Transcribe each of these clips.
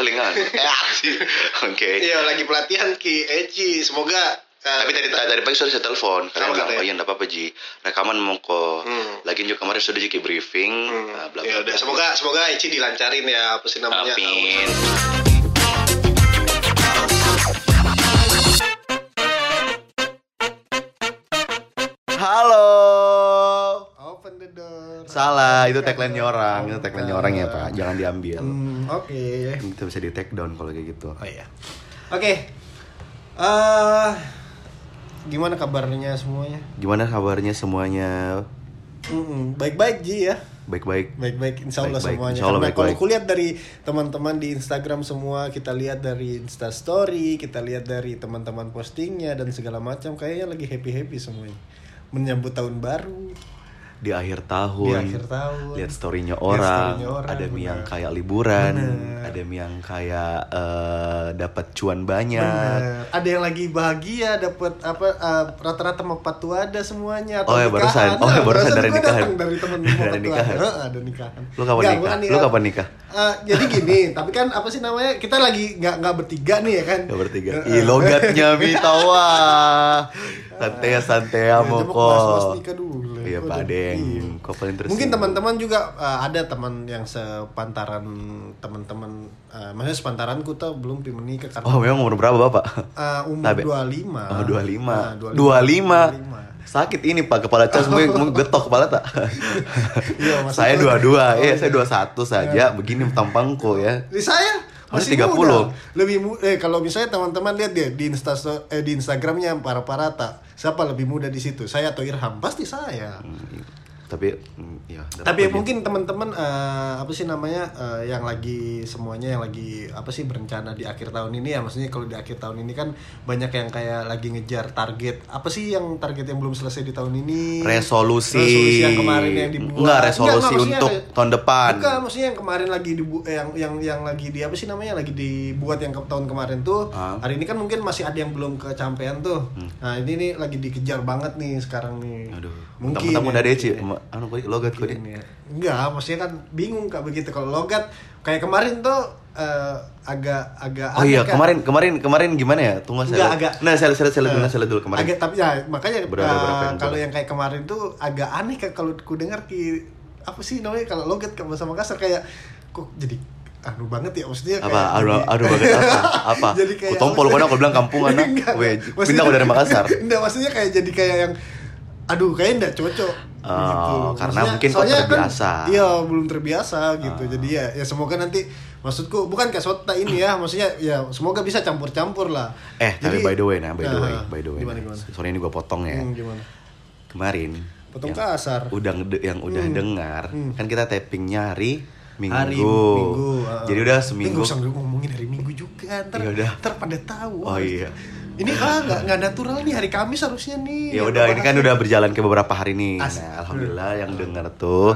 Eh, sih. Oke. Iya lagi pelatihan Ki Eci. Semoga eh, Tapi tadi tadi pagi sudah saya telepon, karena bilang, katanya. oh iya enggak apa-apa Ji. Rekaman mau kok. Hmm. Lagi juga kemarin sudah Ji briefing, hmm, ah, bla ya bla. udah bla. semoga semoga Eci dilancarin ya apa sih namanya? Amin. Halo. Salah, itu tagline-nya orang, itu tagline-nya orang ya, Pak. Jangan diambil. Hmm, Oke. Itu bisa di take down kalau kayak gitu. Oh iya. Oke. Eh gimana kabarnya semuanya? Gimana kabarnya semuanya? Mm-mm, Baik-baik Ji ya. Baik-baik. Baik-baik insya Allah Baik-baik, semuanya. insya Allah Karena kalau baik-baik. kulihat dari teman-teman di Instagram semua, kita lihat dari Insta Story, kita lihat dari teman-teman postingnya dan segala macam, kayaknya lagi happy happy semuanya. Menyambut tahun baru Di akhir di tahun. akhir tahun. lihat storynya orang, orang, ada benar. yang kayak liburan, Benar. ada yang kayak eh, dapat cuan banyak. Bener. Ada yang lagi bahagia dapat apa eh, rata-rata mau ada semuanya atau Oh, ya, barusan. Oh, ya, barusan dari nikahan. dari temen Dari nikahan. Ada nikahan. Lu kapan Nggak, nikah? Lu kapan nikah? Eh, jadi gini, tapi kan apa sih namanya? Kita lagi nggak nggak bertiga nih ya kan? Gak bertiga. Ih, Heeh. logatnya Mitawa. Santai ya, santai ya, Ya, mau kok. Iya. Pak Deng. Iya. Kok paling terus. Mungkin teman-teman juga uh, ada teman yang sepantaran teman-teman uh, maksudnya sepantaranku tuh belum menikah karena Oh, memang umur berapa, Bapak? uh, umur Tabe. 25. Oh, 25. Nah, 25. Sakit ini Pak kepala cas mau mau getok kepala tak? Iya, saya gua- 22, Oh, eh iya. saya 21 saja, begini tampangku ya. Di saya Masih 30. muda. Lebih mu- eh kalau misalnya teman-teman lihat deh di Insta eh, di Instagramnya para parata siapa lebih muda di situ? Saya atau Irham? Pasti saya. Tapi mm, ya. Tapi mungkin teman-teman eh, apa sih namanya eh, yang lagi semuanya yang lagi apa sih berencana di akhir tahun ini ya maksudnya kalau di akhir tahun ini kan banyak yang kayak lagi ngejar target apa sih yang target yang belum selesai di tahun ini resolusi. resolusi yang kemarin yang dibuat Enggak, resolusi maksudnya untuk tahun depan. bukan maksudnya yang kemarin lagi dibu eh, yang yang yang lagi di apa sih namanya lagi dibuat yang ke tahun kemarin tuh Ah. hari ini kan mungkin masih ada yang belum kecapean tuh nah ini nih lagi dikejar banget nih sekarang nih Hmm. Aduh. mungkin ya, ya. Anu kok logat kok deh. Mungkin ya. Enggak, maksudnya kan bingung kak begitu kalau logat kayak kemarin tuh eh, agak agak Oh iya, kemarin kemarin kemarin gimana ya? Tunggu saya. Enggak, agak Nah, saya saya saya lihat dulu, eh, saya lihat dulu kemarin. Agak tapi ya makanya Berapa- berapa yang kalau yang kayak kemarin tuh agak aneh kak kalau ku dengar ki apa sih namanya kalau logat ke bahasa Makassar kayak kok jadi anu banget ya maksudnya apa kayak aduh jadi- aduh banget apa apa jadi kayak kutompol kau aku bilang kampungan nah Enggak, Weh, maksudnya- pindah aku dari Makassar Enggak, maksudnya kayak jadi kayak yang aduh kayaknya enggak cocok Oh, gitu. karena Maksudnya- mungkin soalnya terbiasa. Kan, iya, belum terbiasa gitu. Ah. Jadi ya ya semoga nanti maksudku bukan kayak sota ini ya, maksudnya ya semoga bisa campur-campur lah. eh tapi Jadi- by the way nah by the way Nah, by the way Gimana nah. gimana? sorry ini gua potong ya Hmm, gimana? kemarin Potong yang kasar. udah yang udah Hmm. dengar Hmm. kan kita tappingnya hari minggu, Hari Minggu. uh, jadi udah seminggu nggak usah ngomongin hari Minggu juga, ntar, Ya udah. ntar pada tahu. Oh, iya. Ini ah nggak nggak natural nih hari Kamis harusnya nih. ya udah ini kan udah berjalan ke beberapa hari nih nah, alhamdulillah yang denger tuh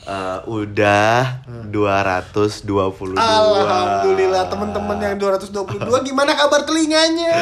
Ah. eh, udah 222 Alhamdulillah teman-teman yang 222 gimana kabar telinganya?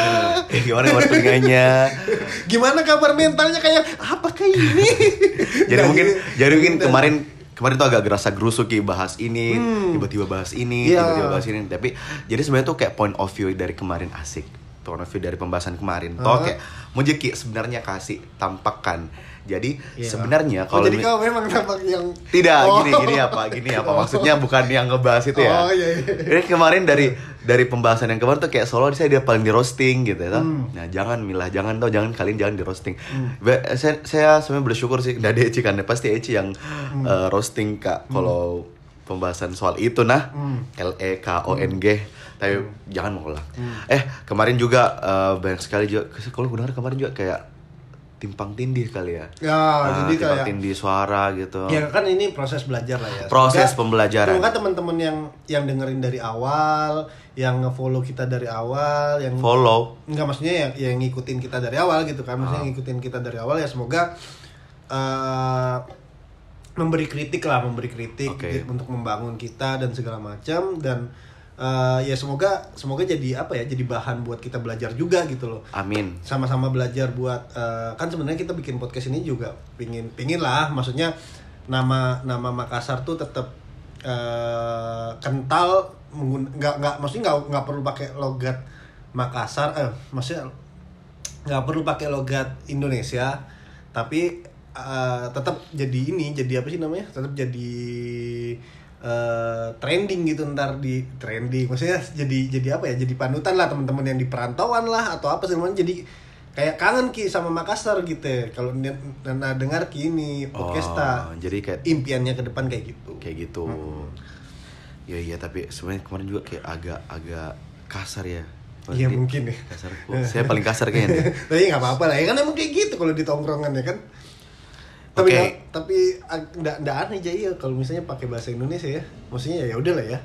Eh, gimana kabar telinganya Gimana kabar mentalnya kayak apakah ini? jadi Nah, mungkin gitu. jadi mungkin kemarin kemarin tuh agak gerasa gerusuk bahas ini Hmm. tiba-tiba bahas ini Iya. tiba-tiba bahas ini tapi jadi sebenarnya tuh kayak point of view dari kemarin asik point of view dari pembahasan kemarin toh Hah? kayak mau Ki sebenarnya kasih tampakkan jadi Iya. sebenarnya Oh, kalau jadi mi- kau memang tampak yang tidak Oh. gini gini apa gini apa maksudnya bukan yang ngebahas itu ya Oh, iya, iya. ini kemarin dari dari pembahasan yang kemarin tuh kayak solo saya dia paling di roasting gitu ya toh. Hmm. nah jangan milah jangan tau jangan kalian jangan di roasting Be- saya saya sebenarnya bersyukur sih dari Eci kan pasti Eci yang eh, roasting kak kalau pembahasan soal itu nah Hmm. L E K O N G tapi jangan mengulang eh kemarin juga eh, banyak sekali juga kalau gue dengar kemarin juga kayak timpang tindih kali ya. Ya, Ah, jadi timpang kayak tindih suara gitu. Ya kan ini proses belajar lah ya. Proses Semoga- pembelajaran. Semoga teman-teman yang yang dengerin dari awal, yang nge-follow kita dari awal, yang follow. Enggak maksudnya yang yang ngikutin kita dari awal gitu kan. Maksudnya ngikutin kita dari awal ya semoga eh, memberi kritik lah, memberi kritik gitu, untuk membangun kita dan segala macam. Dan eh, ya semoga semoga jadi apa ya? Jadi bahan buat kita belajar juga gitu loh. Amin. Sama-sama belajar buat eh, kan sebenarnya kita bikin podcast ini juga pingin pingin lah. Maksudnya nama nama Makassar tuh tetap eh, kental nggak nggak maksudnya nggak nggak perlu pakai logat Makassar eh maksudnya nggak perlu pakai logat Indonesia tapi eh, tetap jadi ini jadi apa sih namanya? Tetap jadi eh, trending gitu ntar di trending maksudnya jadi jadi apa ya jadi panutan lah teman-teman yang di perantauan lah atau apa sih jadi kayak kangen ki sama Makassar gitu ya. kalau nana dengar ki ini podcast Oh, jadi kayak impiannya ke depan kayak gitu kayak gitu. Ya iya tapi sebenarnya kemarin juga kayak agak agak kasar ya. Iya mungkin ya. Kasar. Saya paling kasar kayaknya. Tapi nggak apa-apa lah ya kan emang kayak gitu kalau di tongkrongan ya kan. Tapi nggak- tapi ag- nggak nggak aneh aja ya kalau misalnya pakai bahasa Indonesia ya. Maksudnya ya udah lah ya.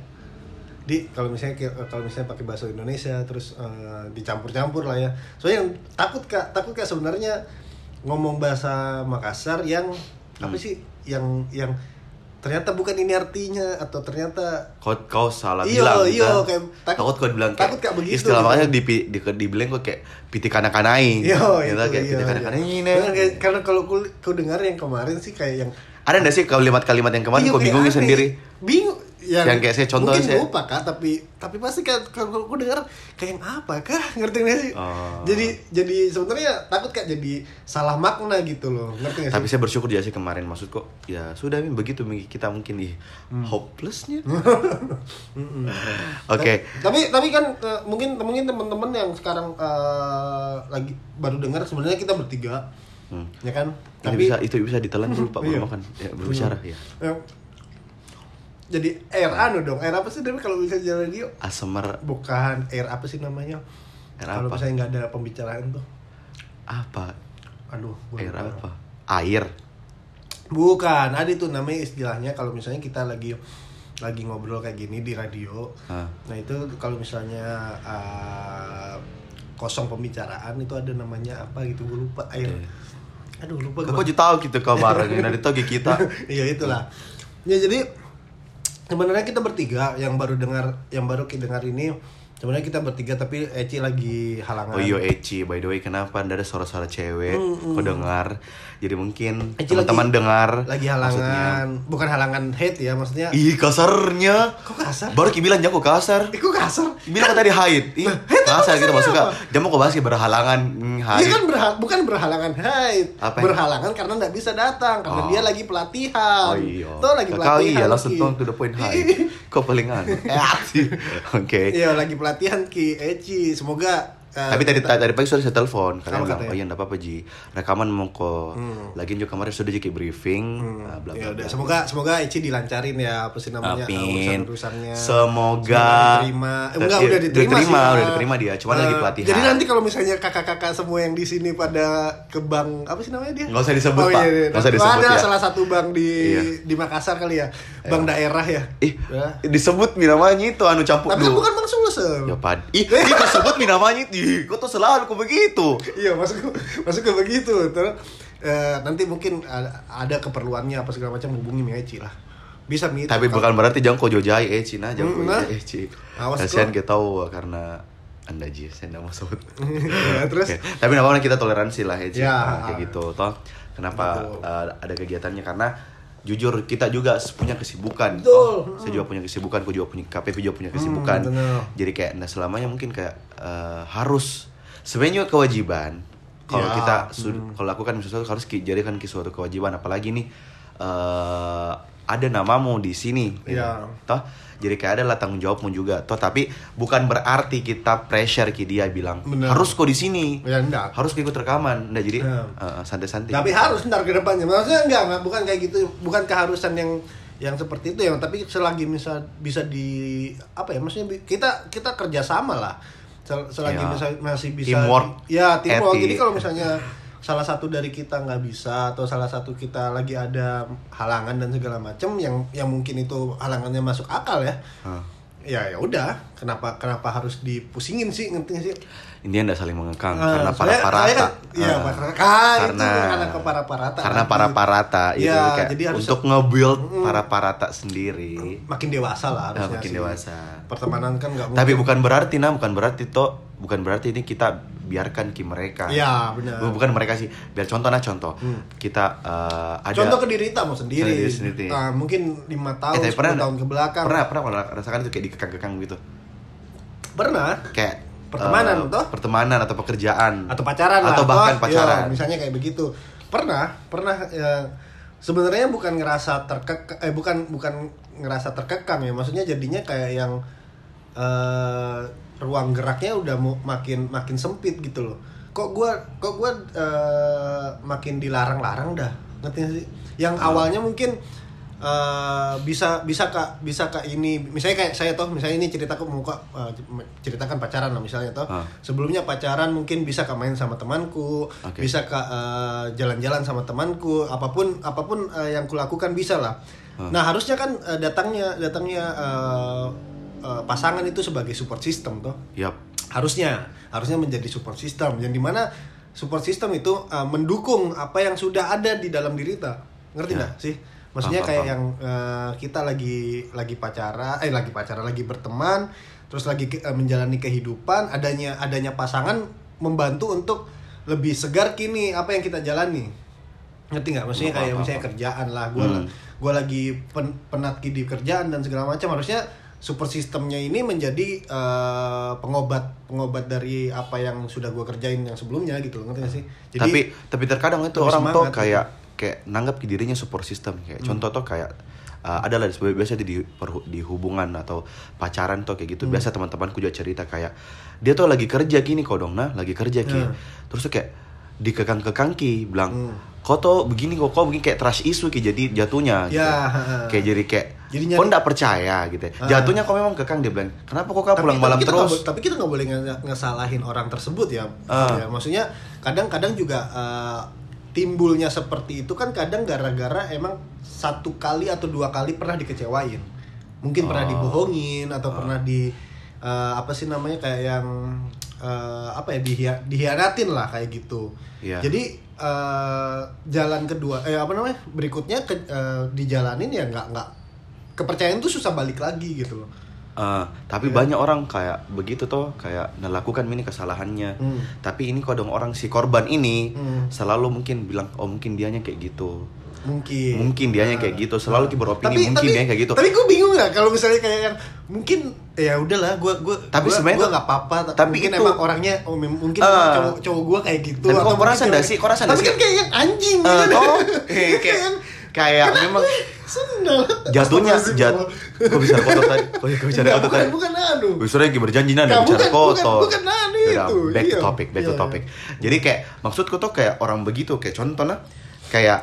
Di kalau misalnya kalau misalnya pakai bahasa Indonesia terus eh, dicampur-campur lah ya. Soalnya yang takut Kak, takut Kak sebenarnya ngomong bahasa Makassar yang apa Hmm. sih yang yang ternyata bukan ini artinya atau ternyata Kau kau salah Iya, bilang. iya, kan? kayak takut, kau bilang takut kayak begitu, Istilah gitu. makanya di di dibilang kok kayak piti kanak-kanai. Yo, gitu, itu, kayak iya, piti kanak-kanai iya. ini. Karena kalau ku, ku dengar yang kemarin sih kayak yang Ada nggak sih kalimat-kalimat yang kemarin Iya, kau aneh. sendiri? Bingung. Yang, Yang kayak saya contoh mungkin saya- lupa kak, tapi tapi pasti kan kalau aku dengar kayak yang apa kah? Ngerti nggak sih? Oh. Jadi jadi sebenarnya takut kak jadi salah makna gitu loh. Ngerti nggak Tapi sih? saya bersyukur ya sih kemarin maksud kok ya sudah Min, begitu kita mungkin ih Hmm. hopelessnya. Oke. Tapi tapi kan eh, mungkin mungkin teman-teman yang sekarang eh, lagi baru dengar sebenarnya kita bertiga, Hmm. ya kan? Ini Tapi bisa itu bisa ditelan dulu Pak Iya. makan. Ya, berbicara ya. Jadi air anu dong, air apa sih tapi kalau bisa jalan radio? Asemer Bukan air apa sih namanya? Air Kalau apa? misalnya nggak ada pembicaraan tuh, apa? aduh. Air lupa. apa? Air. Bukan, ada itu namanya istilahnya kalau misalnya kita lagi lagi ngobrol kayak gini di radio. Hah. Nah itu kalau misalnya uh, kosong pembicaraan itu ada namanya apa gitu gue lupa. Air. Aduh lupa gua. juga tahu gitu kabar dari togi kita. Iya itulah. Ya jadi sebenarnya kita bertiga yang baru dengar yang baru kita dengar ini sebenarnya kita bertiga tapi Eci lagi halangan. Oh iya Eci, by the way kenapa anda ada suara-suara cewek? Kau dengar? Jadi mungkin teman-teman dengar Lagi maksudnya. halangan, bukan halangan hate ya maksudnya. Ih kasarnya. Kok kasar? Baru Ki bilang jago kasar. Eh, kok kasar? Bilang kok tadi haid. Ih, apa gitu masuk gak? Jamu kok bahas kayak berhalangan hmm, Dia kan berha- bukan berhalangan haid, Apa ya? berhalangan karena nggak bisa datang karena Oh. dia lagi pelatihan. Oh iya. Tuh lagi Kakak pelatihan. iya langsung tuh to the point haid. Kok paling. Eh, sih. Oke. Iya lagi pelatihan Ki Eci. Semoga eh, Tapi tadi tadi pagi sudah saya telepon, kalian bilang, katanya? oh iya enggak apa-apa Ji. Rekaman mau kok. Lagian juga kemarin sudah jadi briefing, nah, bla bla. Ya bla. semoga semoga Eci dilancarin ya apa sih namanya Amin. urusan-urusannya. Semoga diterima. Eh, enggak iya, udah diterima, diterima, sih, udah ya. diterima dia, cuman lagi Eh, pelatihan. Jadi nanti kalau misalnya kakak-kakak semua yang di sini pada ke bank apa sih namanya dia? Nggak usah disebut, oh, Pak. Iya, iya. Nggak usah disebut, ada ya. salah satu bank di Iya. di Makassar kali ya, bank daerah ya. Ih, Ya. disebut namanya itu anu campur Tapi kan bukan Bang Sulsel. Ya pad. Ih, ih kau sebut mi namanya itu. Ih, kau tuh selalu kok begitu. iya masuk masuk ke begitu terus eh, nanti mungkin ada, ada keperluannya apa segala macam hubungi Mi Eci lah bisa Mi Tapi bukan berarti jangan kau jojai eh Cina, jangan kau nah. jojai eh Ci. Awas, Kasihan kok. kita tahu karena anda Ji, saya nggak mau sebut. Ya, terus Oke. Tapi apa-apa kita toleransi lah ya Ci. Ya. Nah, kayak gitu toh. Kenapa uh, ada kegiatannya karena jujur kita juga punya kesibukan. Betul. Saya juga punya kesibukan, aku juga punya KPP juga punya kesibukan. Hmm. Jadi kayak nah selamanya mungkin kayak uh, harus sebenarnya juga kewajiban kalau Ya, kita su- kalau lakukan sesuatu harus jadikan suatu kewajiban apalagi nih uh, ada namamu di sini. Gitu. Ya. toh jadi kayak ada lah tanggung jawabmu juga. Toh tapi bukan berarti kita pressure ki dia bilang Benar. harus kok di sini. Ya enggak. Harus ikut rekaman. Nah jadi Ya. uh, santai-santai. Tapi harus ntar ke depannya. Maksudnya enggak enggak bukan kayak gitu. Bukan keharusan yang yang seperti itu ya. Tapi selagi bisa bisa di apa ya maksudnya kita kita kerjasama lah. Sel- selagi Ya. bisa, masih bisa Teamwork, ya teamwork. Jadi kalau misalnya salah satu dari kita nggak bisa atau salah satu kita lagi ada halangan dan segala macam yang yang mungkin itu halangannya masuk akal ya. Hah. ya ya udah. Kenapa kenapa harus dipusingin sih ngerti sih Intinya nggak saling mengekang Ah, karena para parata. kan- iya, itu karena karena ke para parata Karena para parata itu Iya, kayak jadi harus- untuk nge-build para parata sendiri. makin dewasa lah Ah, harusnya makin sih. dewasa. pertemanan kan nggak Tapi bukan berarti nah, bukan berarti toh bukan berarti ini kita biarkan ki mereka Iya, benar. Bu- bukan mereka sih biar contoh nah contoh kita eh, ada Contoh ke diri kita mau sendiri. Sendiri, sendiri. Nah, mungkin lima Eh, tahun, tapi 10 tahun ke belakang. pernah pernah pernah rasakan itu kayak dikekang-kekang gitu Pernah. kayak Pertemanan, eh, toh? pertemanan atau pekerjaan Atau pacaran lah. atau bahkan toh. pacaran misalnya kayak begitu. Pernah, pernah ya, sebenarnya bukan ngerasa terkekang eh bukan bukan ngerasa terkekang ya. Maksudnya jadinya kayak yang eh ruang geraknya udah makin makin sempit gitu loh. Kok gua kok gua eh, makin dilarang-larang dah. Ngerti sih? Yang awalnya mungkin eh, bisa bisa kak bisa kak ini misalnya kayak saya toh misalnya ini ceritaku muka eh, ceritakan pacaran lah misalnya toh Ah. sebelumnya pacaran mungkin bisa kak main sama temanku Oke. bisa kak eh, jalan-jalan sama temanku apa pun apa pun eh, yang kulakukan bisa lah Ah. nah harusnya kan eh, datangnya datangnya eh, eh, pasangan itu sebagai support system toh Yap. harusnya harusnya menjadi support system yang di mana support system itu uh, mendukung apa yang sudah ada di dalam diri kita ngerti Ya. nggak sih maksudnya kayak yang uh, kita lagi lagi pacaran eh lagi pacaran lagi berteman terus lagi ke- uh, menjalani kehidupan adanya adanya pasangan membantu untuk lebih segar kini apa yang kita jalani. Ngerti nggak? Maksudnya kayak misalnya kerjaan lah gue Hmm. gue lagi pen- penat di kerjaan dan segala macam. Harusnya super sistemnya ini menjadi eh, pengobat pengobat dari apa yang sudah gue kerjain yang sebelumnya gitu loh ngerti gak sih? Tapi tapi terkadang itu orang tuh kayak kayak nanggap ke dirinya support system kayak Hmm. contoh tuh kayak uh, ada lah sebagai biasa di di hubungan atau pacaran tuh kayak gitu Hmm. biasa teman-temanku juga cerita kayak dia tuh lagi kerja gini kok dong nah lagi kerja ki Hmm. terus tuh kayak dikekang-kekang ki bilang Hmm. kok tuh begini kok kok begini kayak trust issue ki jadi jatuhnya gitu. Ya, ha. kayak jadi kayak Jadi kok nyari- nggak percaya gitu ya. Jatuhnya kok memang kekang dia bilang kenapa kok kamu pulang malam kita terus bo- tapi kita nggak boleh nge- ngesalahin orang tersebut ya, Ah. Ya, maksudnya kadang-kadang juga eh, timbulnya seperti itu kan kadang gara-gara emang satu kali atau dua kali pernah dikecewain mungkin pernah Oh. dibohongin atau pernah di eh, apa sih namanya kayak yang eh, apa ya dihia- dihianatin lah kayak gitu Iya. jadi eh, jalan kedua eh apa namanya berikutnya ke, eh, dijalanin ya nggak nggak kepercayaan tuh susah balik lagi gitu loh Eh, tapi Ya. banyak orang kayak begitu tuh kayak melakukan ini kesalahannya Hmm. tapi ini kok dong orang si korban ini Hmm. selalu mungkin bilang oh mungkin dianya kayak gitu mungkin mungkin dianya kayak gitu selalu ki beropini mungkin tapi, dianya kayak gitu tapi gue bingung nggak kalau misalnya kayak yang mungkin ya udahlah gue gue Tapi sebenarnya gue nggak apa-apa ta- tapi mungkin itu- emang orangnya oh, mungkin emang cowok cowok gue kayak gitu Dan kok atau kau rasa mungkin nggak sih? Kau rasa nggak tapi sih? kan kayak yang anjing Eh, gitu oh, eh, kayak kayak memang sendal jatuhnya jat kok bisa kotor tadi kok bicara Nggak, kotor bukan tadi bukan anu Biasanya lagi berjanji nanda Nggak, bicara bukan, bukan, kotor. bukan anu Yaudah, itu, back to iya. topic, back to Iya, topic. Jadi kayak maksudku tuh kayak orang begitu kayak contohnya kayak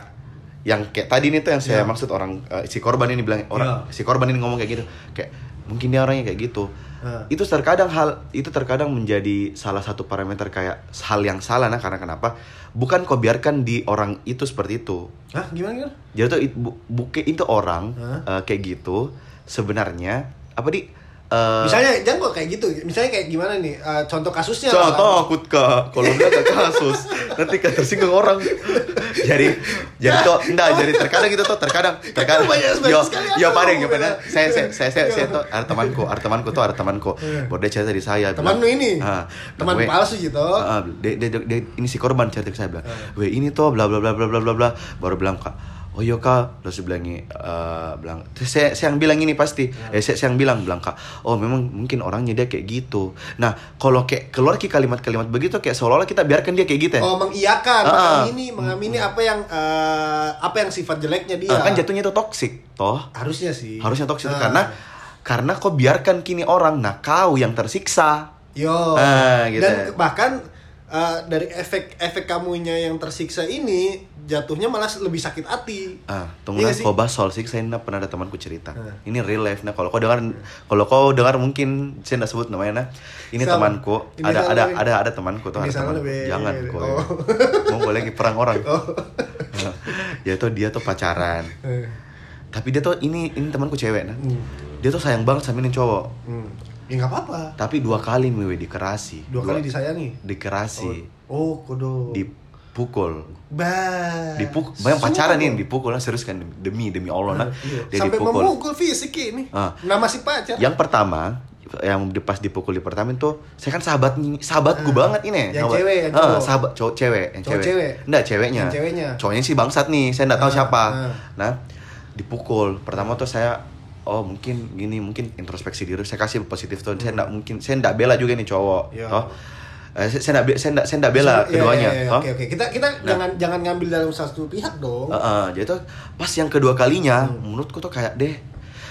yang kayak tadi nih tuh yang saya Iya. maksud orang eh, si korban ini bilang orang si korban ini ngomong kayak gitu kayak mungkin dia orangnya kayak gitu. Nah. Itu terkadang hal itu terkadang menjadi salah satu parameter kayak hal yang salah nah karena kenapa? Bukan kau biarkan di orang itu seperti itu. Hah gimana gimana Jadi tuh bu, buke- itu orang Hah? eh, kayak gitu sebenarnya apa di eh, misalnya jangan kok kayak gitu. Misalnya kayak gimana nih? Eh, contoh kasusnya. Contoh takut kak kalau enggak ke kasus. Nanti kan tersinggung orang. jadi jadi tuh enggak jadi terkadang gitu tuh terkadang terkadang. Yo yo aku. pada yang pada saya saya saya saya, saya tuh ada temanku ada temanku tuh ada temanku. Baru dia cerita di saya Temanmu ini? ah, Teman "Weh, palsu gitu?" ah, dia, dia, dia, ini si korban cerita ke saya bilang weh ini tuh bla bla bla bla bla bla bla. Baru bilang kak oh iya kak terus dia bilang eh, bilang terus saya, saya yang bilang ini pasti eh saya, saya yang bilang bilang kak oh memang mungkin orangnya dia kayak gitu nah kalau kayak keluar ki kalimat-kalimat begitu kayak seolah-olah kita biarkan dia kayak gitu ya Oh mengiyakan, Ah. mengamini, mengamini apa yang eh, apa yang sifat jeleknya dia. Ah, kan jatuhnya itu toksik toh harusnya sih. harusnya toksik Ah. karena karena kau biarkan kini orang nah kau yang tersiksa Yo. Ah, gitu Dan ya. bahkan eh, dari efek efek kamunya yang tersiksa ini jatuhnya malah lebih sakit hati. Ah, tunggu Iya lah, sih? kau bahas soal siksa ini nah, pernah ada temanku cerita. Ah. Ini real life nah. Kalau kau dengar, kalau kau dengar mungkin saya nggak sebut namanya nah. Ini temanku, Ini ada ada nih. ada ada temanku tuh Ini ada teman. lebih- Jangan kau. Oh. Mau boleh perang orang. Oh. ya tuh dia tuh pacaran. Eh, Tapi dia tuh ini ini temanku cewek nah. Hmm. Dia tuh sayang banget sama ini cowok. hmm. Ya nggak apa-apa. Tapi dua kali mewe dikerasi. Dua kali disayangi. dikerasi, Oh, kodo. dipukul. Bah. Dipukul, bayang pacaran nih dipukul nah, serius kan demi demi Allah nah. Iya. Dia Sampai dipukul. memukul fisik ini. Ah. Nama si pacar. Yang pertama, yang pas dipukul di pertama itu saya kan sahabat sahabatku banget ini Yang sahabat- cewek, yang Ah, cowok? sahabat cowok cewek yang Cowok cewek cewek? enggak ceweknya Yang ceweknya? cowoknya sih bangsat nih saya enggak tahu Ah, siapa ah. nah dipukul pertama tuh saya oh mungkin gini mungkin introspeksi diri saya kasih positif tuh saya enggak mungkin saya enggak bela juga nih cowok Iya. toh Eh, saya enggak saya enggak saya enggak bela Iya, keduanya iya, iya, toh Oke oke. Kita kita Nah. jangan jangan ngambil dalam satu pihak dong. Heeh, jadi tuh pas yang kedua kalinya Hmm. menurutku tuh kayak deh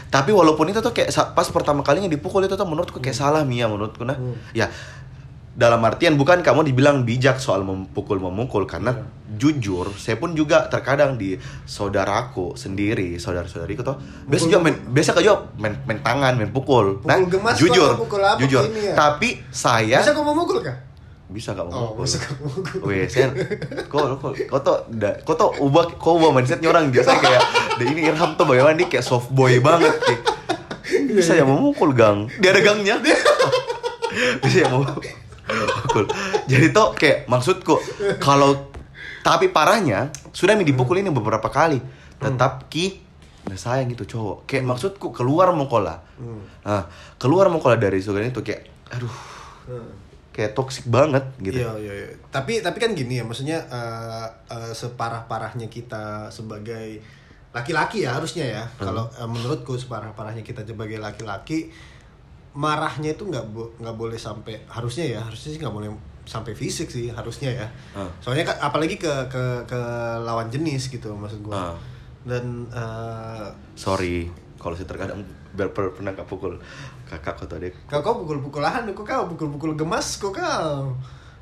tapi walaupun itu tuh kayak pas pertama kalinya dipukul itu tuh menurutku kayak salah Mia menurutku nah Hmm. ya dalam artian bukan kamu dibilang bijak soal memukul memukul karena Iya. jujur saya pun juga terkadang di saudaraku sendiri saudara saudariku tuh biasa juga main biasa kau juga main, main tangan main pukul, Nah, Pukul gemas kah jujur pukul apa jujur. ya? tapi saya Bisa kau mau mukul kah? bisa gak Oh, memukul. bisa kau mukul. Weh, saya, kok, kok, kok tuh, da, kok tuh ubah, kok ubah mindsetnya orang. Biasa kayak, "Deh, ini Irham tuh bagaimana? Nih kayak soft boy banget kayak, bisa ya memukul gang, dia ada gangnya, bisa ya jadi tuh kayak maksudku kalau tapi parahnya sudah dipukul ini beberapa kali, tetap ki nggak sayang gitu cowok, kayak maksudku keluar mengkola, Hmm. nah keluar mengkola dari surga itu kayak, aduh, Hmm. kayak toksik banget gitu. Iya, iya, iya. Tapi tapi kan gini ya, maksudnya eh, eh, separah-parahnya kita sebagai laki-laki ya harusnya ya. Kalau eh, menurutku separah-parahnya kita sebagai laki-laki marahnya itu nggak bo- nggak boleh sampai harusnya ya harusnya sih nggak boleh sampai fisik sih harusnya ya. Hmm. Soalnya kan apalagi ke ke ke lawan jenis gitu maksud gua. Hmm. Dan eh, sorry kalau saya terkadang pernah kak pukul kakak atau adik kau kau pukul-pukulahan kok kau pukul-pukul gemas kok kau.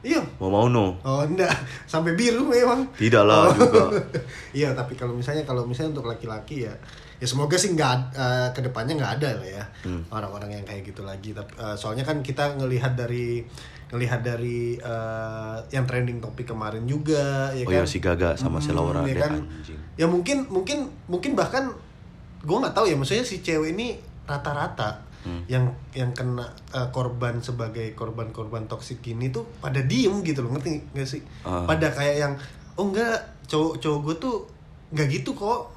Iya. mau mau no Oh enggak, sampai biru memang. Tidak lah Oh. juga. iya, tapi kalau misalnya kalau misalnya untuk laki-laki ya, ya semoga sih nggak uh, ke depannya nggak ada lah ya Hmm. orang-orang yang kayak gitu lagi. Tapi eh, soalnya kan kita ngelihat dari ngelihat dari eh, yang trending topik kemarin juga, ya oh kan. ya si Gaga sama si Laura Hmm, ya deh kan? anjing Ya mungkin mungkin mungkin bahkan gue nggak tahu ya, maksudnya si cewek ini rata-rata Hmm. yang yang kena uh, korban sebagai korban-korban toksik gini tuh pada diem gitu loh ngerti nggak sih Ah. pada kayak yang oh enggak cowok cowok gue tuh nggak gitu kok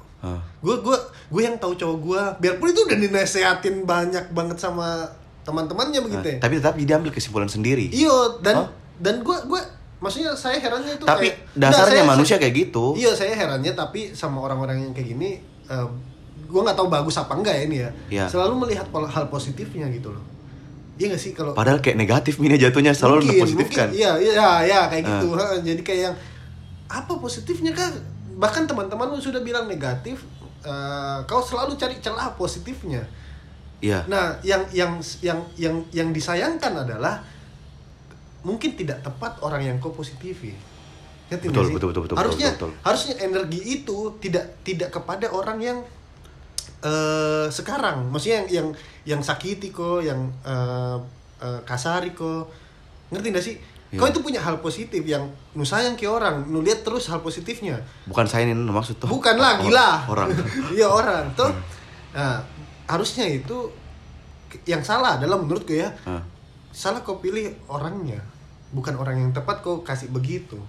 gue gue gue yang tahu cowok gue biarpun itu udah dinasehatin banyak banget sama teman-temannya begitu Nah, ya tapi tetap dia ambil kesimpulan sendiri iyo dan Hah? dan gue gue maksudnya saya herannya itu tapi kayak- dasarnya Nggak, saya- manusia kayak gitu Iya saya herannya tapi sama orang-orang yang kayak gini gue nggak tahu bagus apa enggak ya ini ya. Iya. Selalu melihat hal positifnya gitu loh. Iya gak sih kalau padahal kayak negatif ini jatuhnya selalu mungkin, positifkan mungkin, Iya iya iya kayak Ah. gitu. Jadi kayak yang apa positifnya kan? Bahkan teman-teman lu sudah bilang negatif. eh, kau selalu cari celah positifnya. iya Nah, yang yang yang yang yang disayangkan adalah mungkin tidak tepat orang yang kau positifi. Betul, betul, betul, betul, harusnya betul, betul. harusnya energi itu tidak tidak kepada orang yang eh sekarang, maksudnya yang yang yang sakiti kok, yang eh, eh, kasari kok. Ngerti nggak sih? Iya. Kau itu punya hal positif yang nu sayang ke orang, nu lihat terus hal positifnya. bukan saya ini maksud tuh Bukan lah, gila. orang Iya orang tuh. Nah, harusnya itu yang salah adalah menurutku ya. Ah. Salah kau pilih orangnya, bukan orang yang tepat kau kasih begitu.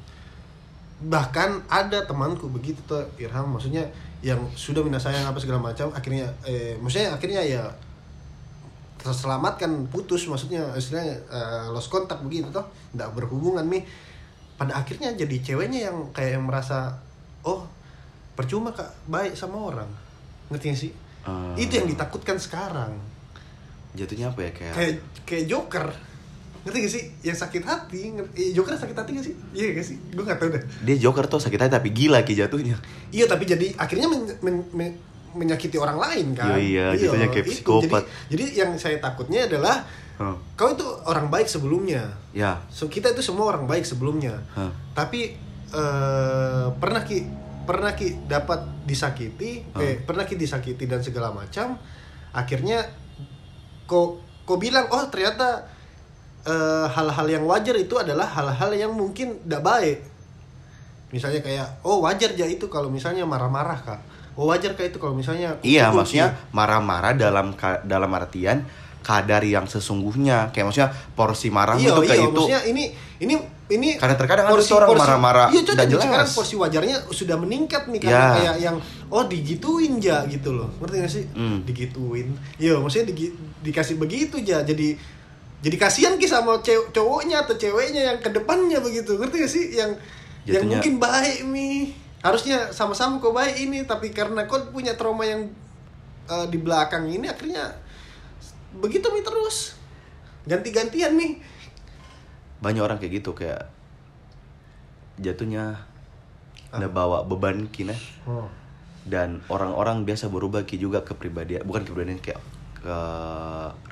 Bahkan ada temanku begitu tuh Irham, maksudnya yang sudah minta sayang apa segala macam, akhirnya eh maksudnya akhirnya ya terselamatkan putus maksudnya istilahnya eh, lost kontak begitu toh tidak berhubungan nih pada akhirnya jadi ceweknya yang kayak yang merasa oh percuma kak baik sama orang. Ngerti gak sih? Ah. itu yang ditakutkan sekarang. Jatuhnya apa ya kayak kayak kayak Joker ngerti gak sih? Yang sakit hati ngerti, eh, Joker sakit hati gak sih? Iya gak sih? Gue gak tahu dah dia Joker tuh sakit hati tapi gila ki jatuhnya. Iya tapi jadi akhirnya men- men- men- menyakiti orang lain kan? Iya, iya, jatuhnya kayak psikopat. jadi, jadi yang saya takutnya adalah Hah. kau itu orang baik sebelumnya. Ya. So kita itu semua orang baik sebelumnya. Hah. tapi eh, pernah ki pernah ki dapat disakiti eh pernah ki disakiti dan segala macam akhirnya kok kok bilang oh ternyata eh, hal-hal yang wajar itu adalah hal-hal yang mungkin tidak baik. Misalnya kayak oh wajar aja itu kalau misalnya marah-marah kak. Oh wajar kak itu kalau misalnya Iya, maksudnya marah-marah dalam dalam artian kadar yang sesungguhnya. Kayak maksudnya porsi marah iya itu kayak iya itu. maksudnya ini ini ini Karena terkadang ada tuh orang marah-marah iya nih, jelas. sekarang porsi wajarnya sudah meningkat nih karena Ya. kayak yang oh digituin ja gitu loh. Ngerti gak sih? Hmm. digituin. Iya maksudnya digi- dikasih begitu ja jadi jadi kasihan ki sama cowoknya atau ceweknya yang ke depannya begitu. Ngerti gak sih? Yang yang Jatuhnya- mungkin baik mi harusnya sama-sama kok baik ini tapi karena kau punya trauma yang eh, di belakang ini akhirnya begitu mi terus. Ganti-gantian nih. Banyak orang kayak gitu kayak jatuhnya ada bawa beban kina oh. dan orang-orang biasa berubah ki juga kepribadian bukan kepribadian kayak ke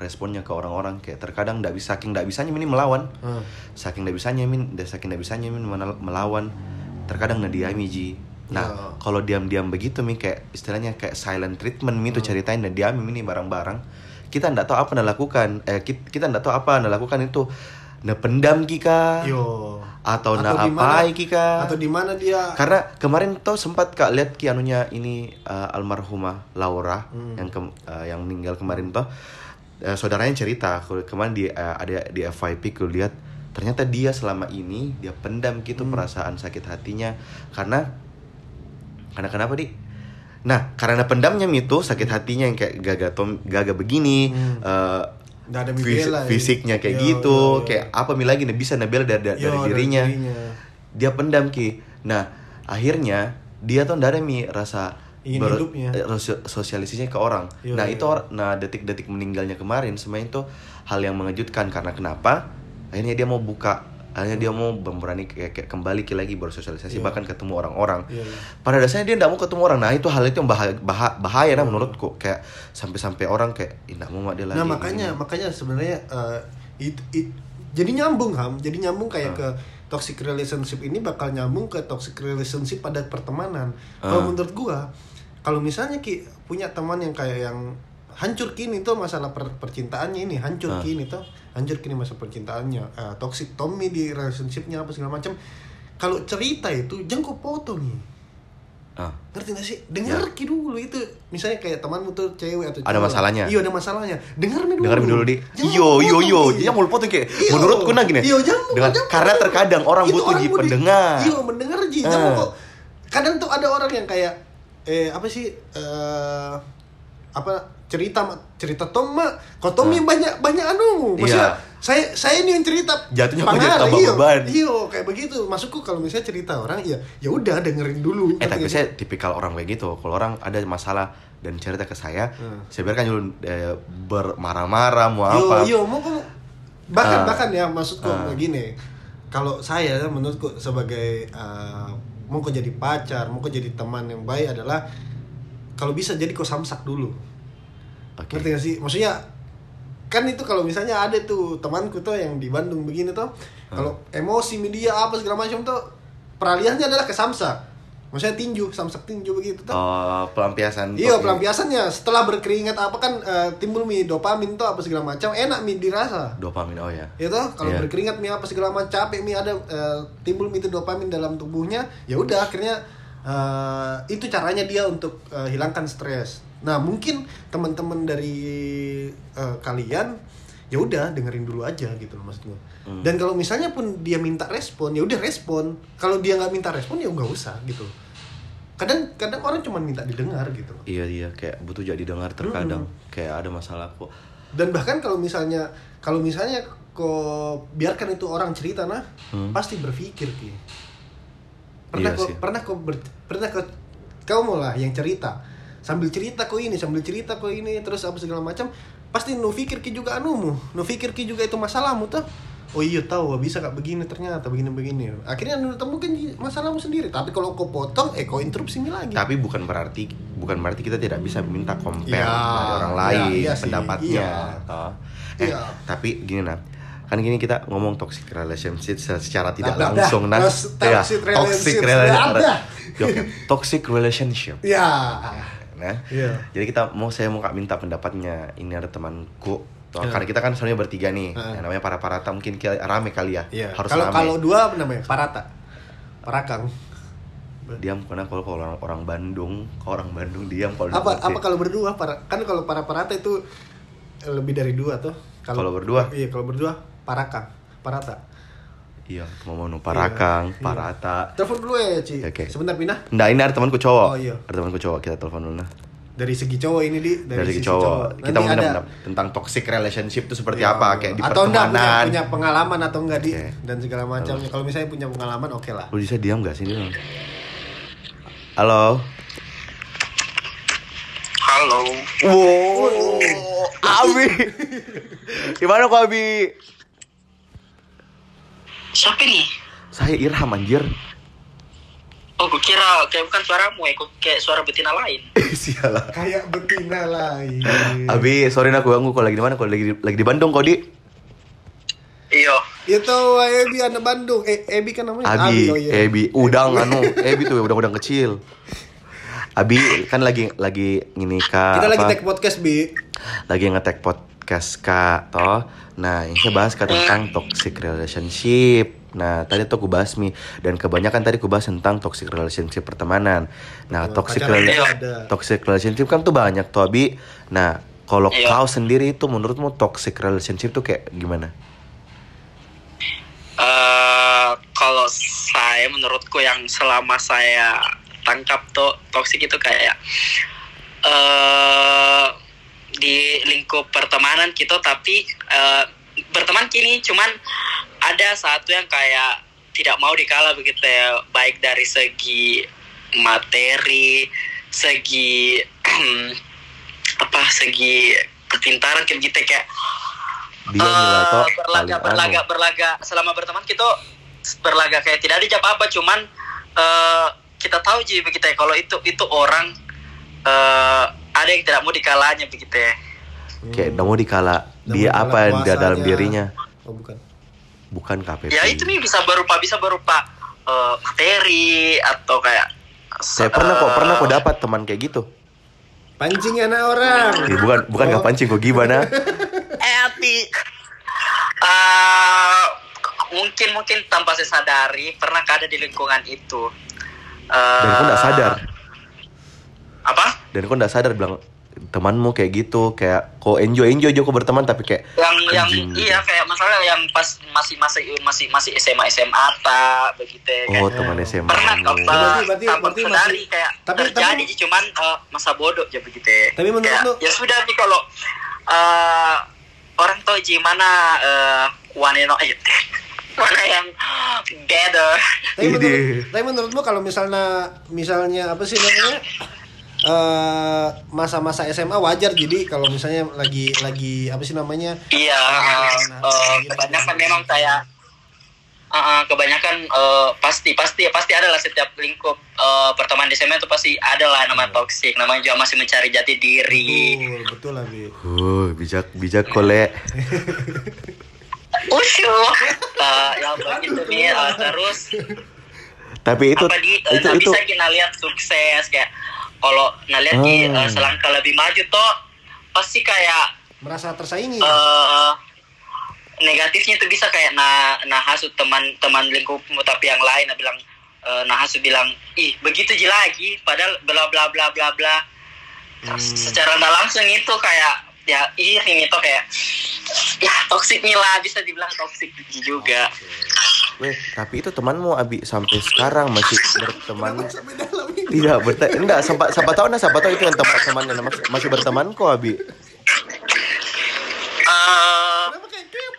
responnya ke orang-orang kayak terkadang tidak bisa saking tidak bisanya ini melawan. Hmm. saking tidak bisanya min saking tidak bisanya min melawan. Terkadang nah diami ji. Nah Ya. kalau diam-diam begitu mi kayak istilahnya kayak silent treatment mi tuh ceritain dan diami ini barang-barang. Kita tidak tahu apa yang lakukan eh kita, kita tidak tahu apa yang lakukan itu nah pendam kika Yo. atau di mana- apai kika Atau di mana dia karena kemarin tuh sempat kak lihat ki anunya ini uh, almarhumah Laura Hmm. yang ke- uh, yang meninggal kemarin tuh uh, saudaranya cerita kemarin di uh, ada di FYP ku lihat ternyata dia selama ini dia pendam gitu Hmm. perasaan sakit hatinya karena karena kenapa di nah karena pendamnya itu sakit hatinya yang kayak gaga tom gaga begini Hmm. uh, Nggak ada fis- membela ya. fisiknya kayak Yo, gitu yo, yo. kayak apa mi lagi nih bisa nabel dari, dari, Yo, dari dirinya dirinya. dia pendam ki nah akhirnya dia tuh ada mi rasa Ingin hidupnya. eh, sosio- sosialisasinya ke orang Iya, nah iya. itu or- nah detik-detik meninggalnya kemarin semuanya itu hal yang mengejutkan karena kenapa akhirnya dia mau buka akhirnya dia mau berani kayak, kayak kembali ke lagi bersosialisasi Iya. bahkan ketemu orang-orang Iya, iya. pada dasarnya dia tidak mau ketemu orang nah itu hal itu yang bahaya bahaya, bahaya nah menurutku kayak sampai-sampai orang kayak tidak mau dia lagi Nah makanya makanya sebenarnya eh, it- it- jadi nyambung ham, jadi nyambung kayak ke toxic relationship ini bakal nyambung ke toxic relationship pada pertemanan. Kalau Ah. menurut gua, kalau misalnya ki punya teman yang kayak yang hancur kini tuh masalah per- percintaannya ini hancur Ah. kini tuh hancur kini masa percintaannya Eh, toxic Tommy di relationshipnya apa segala macam kalau cerita itu jangan kau potong Ah. ngerti gak sih dengar ki dulu itu misalnya kayak temanmu tuh cewek atau Ada cowok. masalahnya. iya ada masalahnya dengar dulu Dengar dulu di. Jangan Yo yo yo, dia mau potong kayak Iya. menurutku nah gini. Iya, jangan, Dengan- jangan. karena terkadang orang Itu butuh di mau pendengar. Iya, mendengar ji. Ah. Jangan kok. Kadang tuh ada orang yang kayak eh apa sih eh apa cerita cerita Tom mak kok Tom yang banyak banyak anu maksudnya Ah. Iya. saya saya ini yang cerita Jatuhnya Pangar, banyak tambah iya. beban. iya kayak begitu masukku kalau misalnya cerita orang ya ya udah dengerin dulu Eh Ngerti tapi sih? saya tipikal orang kayak gitu. Kalau orang ada masalah dan cerita ke saya, Hmm. saya biarkan dulu eh, bermarah-marah mau Yo, apa. yo, mau bahkan Ah. bahkan ya maksudku Ah. begini. Kalau saya menurutku sebagai uh, mau kau jadi pacar, mau kau jadi teman yang baik adalah kalau bisa jadi kau samsak dulu. Oke. Ngerti gak sih? Maksudnya kan itu kalau misalnya ada tuh temanku tuh yang di Bandung begini tuh, kalau emosi media apa segala macam tuh peralihannya adalah ke samsak. Maksudnya tinju, samsak tinju begitu tuh. Oh, pelampiasan. Iya pelampiasannya setelah berkeringat apa kan eh, timbul mi dopamin tuh apa segala macam enak mi dirasa Dopamin oh ya. ya toh kalau Iya. berkeringat mi apa segala macam capek mi ada eh, timbul mi itu dopamin dalam tubuhnya ya udah akhirnya eh, itu caranya dia untuk eh, hilangkan stres nah mungkin teman-teman dari eh, kalian ya udah dengerin dulu aja gitu loh maksud gue Hmm. dan kalau misalnya pun dia minta respon ya udah respon kalau dia nggak minta respon ya nggak usah gitu kadang kadang orang cuma minta didengar gitu loh Iya iya kayak butuh jadi dengar terkadang kayak ada masalah kok. dan bahkan kalau misalnya kalau misalnya kok biarkan itu orang cerita nah Hmm. pasti berpikir ki pernah Iya kok sih. pernah kok ber- pernah kok kamu lah yang cerita sambil cerita kok ini sambil cerita kok ini terus apa segala macam pasti nu pikir ki juga anumu nu pikir ki juga itu masalahmu tuh oh iya tahu bisa kak begini ternyata begini begini akhirnya nu temukan masalahmu sendiri tapi kalau kau potong eh kau interupsi lagi Tapi bukan berarti bukan berarti kita tidak bisa meminta compare Iya, dari orang iya, lain iya sih, pendapatnya. iya. toh. Eh, Iya. tapi gini nah. Kan gini kita ngomong toxic relationship secara tidak dah, langsung dah. nah. Toxic Iya, relationship, rela- dah, dah. Ya, oke. Toxic relationship. ya Nah, Iya. jadi kita mau saya mau kak minta pendapatnya. Ini ada temanku. Iya. Karena kita kan sebenarnya bertiga nih. Heeh. Yang namanya para parata mungkin ki- rame kali ya. Iya. Harus Kalau kalau dua apa namanya? Parata. Parakang. diam karena kalau kalau orang orang Bandung, kalau orang Bandung diam kalau Apa apa kalau berdua para kan kalau para parata itu lebih dari dua tuh. Kalau berdua? Iya, kalau berdua Parakang, Parata. Iya, mau mau parakang, Iya. parata. Telepon dulu ya, Ci. Oke. Sebentar pindah. Nggak, ini ada temanku cowok. Oh, iya. Ada temanku cowok, kita telepon dulu nah. Dari segi cowok ini di Dari, sisi cowok. Kita Nanti mau ada tentang toxic relationship itu seperti Ya, apa? Kayak di atau enggak punya, pertemanan. punya pengalaman atau enggak di Oke. dan segala macamnya. Kalau misalnya punya pengalaman oke lah. Lu bisa diam gak sini? Halo. Halo. Wow, Abi. Gimana kok Abi? Siapa nih? Saya Irham anjir. Oh, gue kira kayak bukan suaramu ya, kayak suara betina lain. Sialah. Kayak betina lain. Abi, sorry aku ganggu kok lagi di mana? Kok lagi di, lagi di Bandung kok, Di? Iya. Itu Ebi anak Bandung. Eh, Ebi kan namanya Abi, oh iya. Ebi, udang anu, Ebi tuh udang-udang kecil. Abi kan lagi lagi ngini kak. Kita lagi apa? take podcast, Bi. lagi ngetek podcast kak toh. Nah ini saya bahas kak tentang toxic relationship. Nah tadi tuh aku bahas mi. Dan kebanyakan tadi aku bahas tentang toxic relationship pertemanan. Nah Oh, toxic pacaran rela- juga ada. toxic relationship kan tuh banyak tuh abi. Nah kalau Iya. kau sendiri itu menurutmu toxic relationship tuh kayak gimana? Eh, kalau saya menurutku yang selama saya tangkap tuh toksik itu kayak eh di lingkup pertemanan gitu tapi eh, berteman kini cuman ada satu yang kayak tidak mau dikalah begitu ya baik dari segi materi segi apa segi kepintaran kayak gitu kayak dia Eh, berlaga berlaga anu. berlaga selama berteman kita berlaga kayak tidak ada jawab apa cuman eh, kita tahu jadi begitu ya kalau itu itu orang eh, ada yang tidak mau dikalahnya begitu ya. Kayak nggak mau dikala. Nggak dia mau apa yang di dalam dirinya? Oh, bukan. bukan KPP ya itu nih bisa berupa bisa berupa eh, materi atau kayak saya pernah kok eh, pernah kok dapat teman kayak gitu. Pancing anak orang. Ih, bukan bukan nggak Oh. pancing kok gimana? Eh, mungkin mungkin tanpa saya sadari pernah ada di lingkungan itu? Eh, dan kok nggak sadar apa? Dan kok nggak sadar bilang temanmu kayak gitu kayak kok enjoy enjoy aja kok berteman tapi kayak yang yang gitu. iya kayak masalah yang pas masih masih masih masih SMA SMA ta begitu ya, oh kayak teman SMA pernah kok Berarti- berarti- berarti sadari masih- kayak tapi- terjadi tapi- cuman eh, masa bodoh ya begitu ya. Tapi menurut Kayak, lu- ya sudah nih kalau eh, orang tahu gimana uh, one and only mana yang better. Tapi menurut, tapi menurutmu kalau misalnya misalnya apa sih namanya eh masa-masa SMA wajar. Jadi kalau misalnya lagi lagi apa sih namanya? Iya Nah, eh, iya, kebanyakan memang kayak eh, eh, kebanyakan eh, pasti pasti pasti adalah setiap lingkup eh, pertemanan di SMA itu pasti adalah nama Iya. toksik namanya juga masih mencari jati diri. Betul betul lah Bi. uh bijak bijak kole. Usyuk Eh, yang begitu nih eh, terus tapi itu apa di itu nggak itu bisa kita lihat sukses kayak kalau ngeliat di Hmm. eh, selangkah lebih maju toh pasti kayak merasa tersaingi eh negatifnya itu bisa kayak nah nah hasut teman teman lingkupmu tapi yang lain nah bilang eh, nah hasut bilang ih begitu aja lagi padahal bla bla bla bla bla Hmm. secara nggak langsung itu kayak ya iri itu kayak ya toksik nih lah bisa dibilang toksik juga. Weh, tapi itu temanmu Abi sampai sekarang masih berteman tidak berteman enggak sampai siapa tahu nah siapa tahu itu yang teman temannya masih, masih berteman kok Abi. Eh, kayak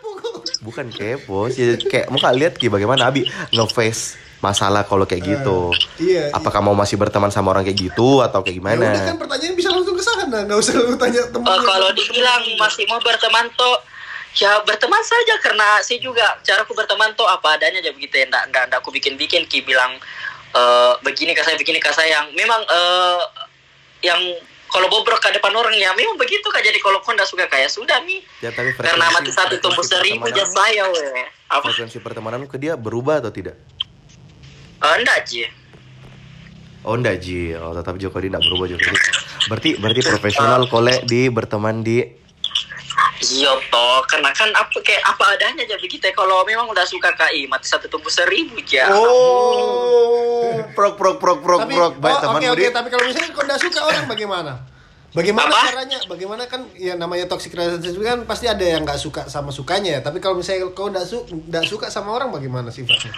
bukan kepo sih kayak muka lihat ki bagaimana Abi? Ngeface masalah kalau kayak gitu. iya apakah mau masih berteman sama orang kayak gitu atau kayak ya gimana udah kan pertanyaan bisa langsung ke sana. Nggak usah lu tanya temen Eh, kalau dibilang masih mau berteman tuh ya berteman saja karena saya juga caraku berteman tuh apa adanya aja begitu ya. Ndak ndak ndak aku bikin bikin ki bilang eh, begini ke saya begini ke saya. Yang memang eh, yang kalau bobrok ke depan orang ya memang begitu kak. Jadi kalau kau ndak suka kayak sudah nih ya tapi karena mati satu tumbuh seribu aja saya weh. Apa? frekuensi pertemananmu ke dia berubah atau tidak Eh, enggak Ji Oh enggak Ji, oh tetap Joko di enggak berubah Joko di. Berarti berarti profesional kole di berteman di Iya toh, karena kan apa kayak apa adanya aja begitu ya. Kalau memang udah suka KI, mati satu tumbuh seribu ya. Oh, prok prok prok prok tapi prok baik oh, teman oke oke murid. tapi kalau misalnya kau nggak suka orang bagaimana Bagaimana Apa? caranya? Bagaimana kan ya namanya toxic relationship kan pasti ada yang nggak suka sama sukanya ya. Tapi kalau misalnya kau nggak su suka sama orang bagaimana sifatnya?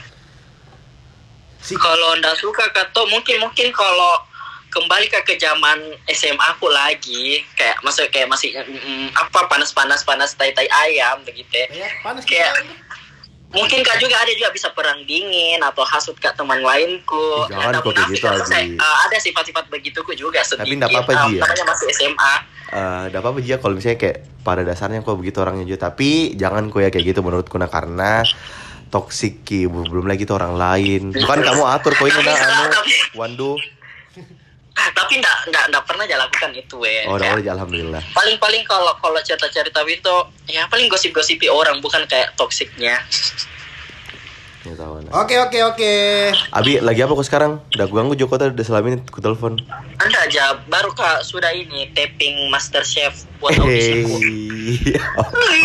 Si kalau ndak suka kato mungkin mungkin kalau kembali ke ke zaman SMA aku lagi kayak masih kayak masih mm, apa panas panas panas tai tai ayam begitu ya. ya, panas Kayak- kita. mungkin kak juga ada juga bisa perang dingin atau hasut ke teman lainku jangan Nggak kok munafik, gitu, saya, eh, ada sifat-sifat begituku juga sedikit Tapi apa-apa, Eh, Ji, ya. masih SMA Eh, Gak apa-apa Jia kalau misalnya kayak pada dasarnya kok begitu orangnya juga Tapi jangan kok ya kayak gitu menurutku nah karena toxic Ki. Belum lagi tuh orang lain. Bukan kamu atur kok ini nah anu. Wandu. Ah, tapi nggak nggak nggak pernah aja lakukan itu oh Kayak udah alhamdulillah. Paling paling kalau kalau cerita cerita itu ya paling gosip gosipi orang bukan kayak toksiknya ya tahu nah. Oke oke oke. Abi lagi apa kok sekarang udah ganggu Joko tadi udah selama ini ku telepon anda aja baru kak sudah ini taping Master Chef buat audisiku Hey.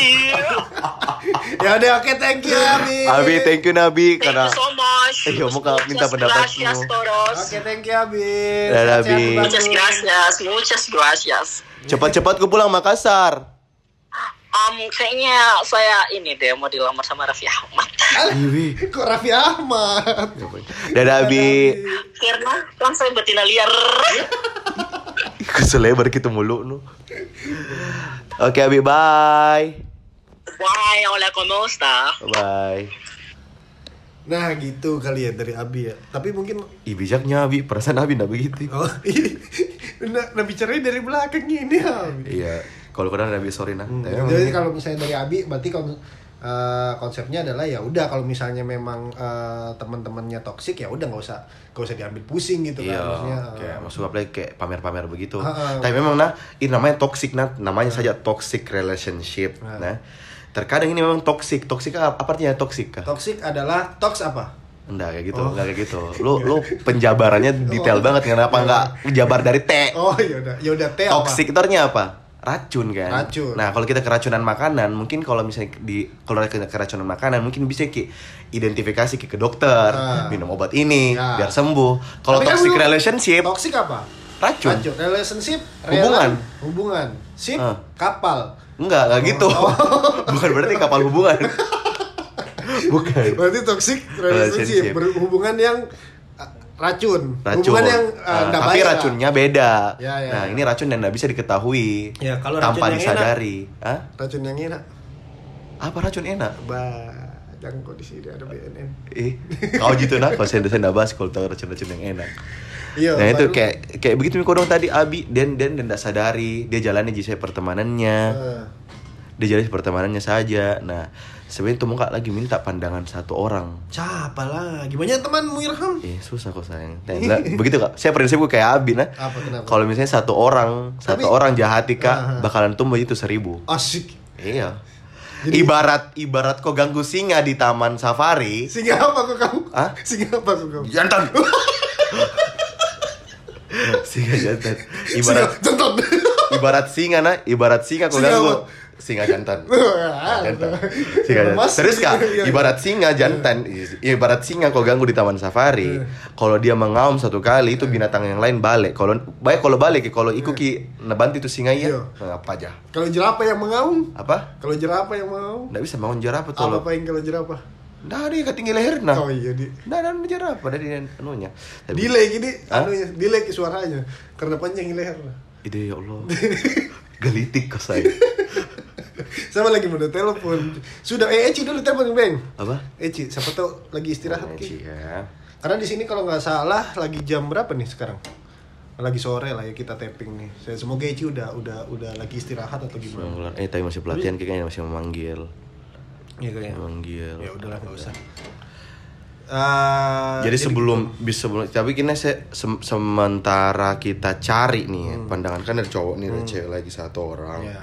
Iya. Ya udah oke thank you Abi. Abi thank you Nabi Thank karena you so much. Eh, iya, mau kak minta pendapatmu. Oke thank you Abi. Dadah, Abi. Muchas gracias, muchas gracias. cepat-cepat ku pulang Makassar. Um, kayaknya saya ini deh mau dilamar sama Raffi Ahmad. Iwi. Kok Raffi Ahmad? Dadah Abi. Karena kan saya betina liar. Keselebar gitu mulu nu. Oke Abi bye. Bye, hola, ¿cómo está? Bye. Nah gitu kali ya dari Abi ya. Tapi mungkin Ih bijaknya Abi, perasaan Abi nggak begitu. oh nah, nah bicaranya dari belakang ini Abi. Iya. Kalau kadang Abi sorry nah. Hmm, Jadi kalau misalnya dari Abi berarti kon- eh, konsepnya adalah ya udah kalau misalnya memang eh, teman-temannya toksik ya udah nggak usah nggak usah diambil pusing gitu Iya, kan maksudnya. kayak eh, maksud apalagi kayak pamer-pamer begitu. Ha-ha. Tapi memang nah, ini namanya toxic nah, namanya saja toxic relationship. Ha. Nah, terkadang ini memang toxic. Toxic apa, artinya toxic kah? toksik adalah toks apa? Enggak kayak gitu, Oh. enggak kayak gitu. Lu lu penjabarannya detail Oh. banget kenapa enggak jabar dari T. Oh ya udah ya udah teh apa? Toxic itu artinya apa? Racun kan. Racun. Nah, kalau kita keracunan makanan, mungkin kalau misalnya di kalau kita keracunan makanan, mungkin bisa ki identifikasi ki ke dokter, Ah. minum obat ini Ya. biar sembuh. Kalau kan toxic lu- relationship, Toksik apa? racun. Racun. Relationship. Hubungan. rela- Hubungan. Sip. Ah. Kapal. Enggak, enggak gitu. Oh. Bukan berarti kapal hubungan. Bukan. Berarti toxic Relationship. relationship, berhubungan yang uh, racun. Racun. Hubungan yang uh, Ah, nggak tapi baik lah. racunnya beda. Ya, ya, nah, ya. ini racun yang nggak bisa diketahui Ya, kalau tanpa racun yang disadari. Hah? Racun yang enak. Apa racun enak? Bah, jangan kok di sini ada BNN. Eh, kau gitu nah, kalau saya saya nggak bahas kalau tahu racun-racun yang enak. Iya. nah itu kayak kayak begitu Miko dong tadi Abi dan dan dan nggak sadari dia jalannya jadi pertemanannya Eh, dia jalani pertemanannya saja nah sebenarnya tuh muka lagi minta pandangan satu orang siapa lah? Gimana temanmu Irham? eh susah kok sayang Nah, begitu kak saya prinsipku kayak Abi nah kalau misalnya satu orang satu Tapi- orang jahati kak Ah. bakalan tumbuh itu seribu Asik. iya Jadi- ibarat ibarat kau ganggu singa di taman safari Singa apa kok kamu? Hah? Singa apa kok kamu? jantan singa jantan ibarat Singa jantan. ibarat singa nah ibarat singa kau Singa ganggu apa? singa jantan jantan singa jantan serius kak iya, iya. ibarat singa jantan. Ibarat singa kau ganggu di taman safari. Iya. kalau dia mengaum satu kali itu binatang yang lain balik. Kalau baik kalau balik kalau ikut ki nabanti itu singa iya. Iya. Nah, apa aja? Kalau jerapah yang mengaum? apa? Kalau jerapah yang mengaum? nggak bisa bangun jerapah tuh. Apa yang kalau jerapah? nah dia ketinggi leher nah. Oh iya di. Nah dan jerapah. Dari anunya. Tapi- delay gini, anunya, delay ke suaranya. Karena panjang leher. ide ya Allah. Gelitik kok saya Sama lagi mau telepon. Sudah eh Eci dulu telepon Bang. apa Eci, siapa tahu lagi istirahat Ki. ya Karena di sini kalau nggak salah lagi jam berapa nih sekarang? Lagi sore lah ya kita tapping nih. Saya semoga Eci udah udah udah lagi istirahat atau gimana. Eh, tapi masih pelatihan kayaknya masih memanggil. Iya kayaknya. Memanggil. Ya udahlah nggak usah. Eh, Jadi sebelum bisa sebelum tapi kini se- sem- sementara kita cari nih ya, pandangan kan ada cowok nih ada cewek lagi satu orang. Ya.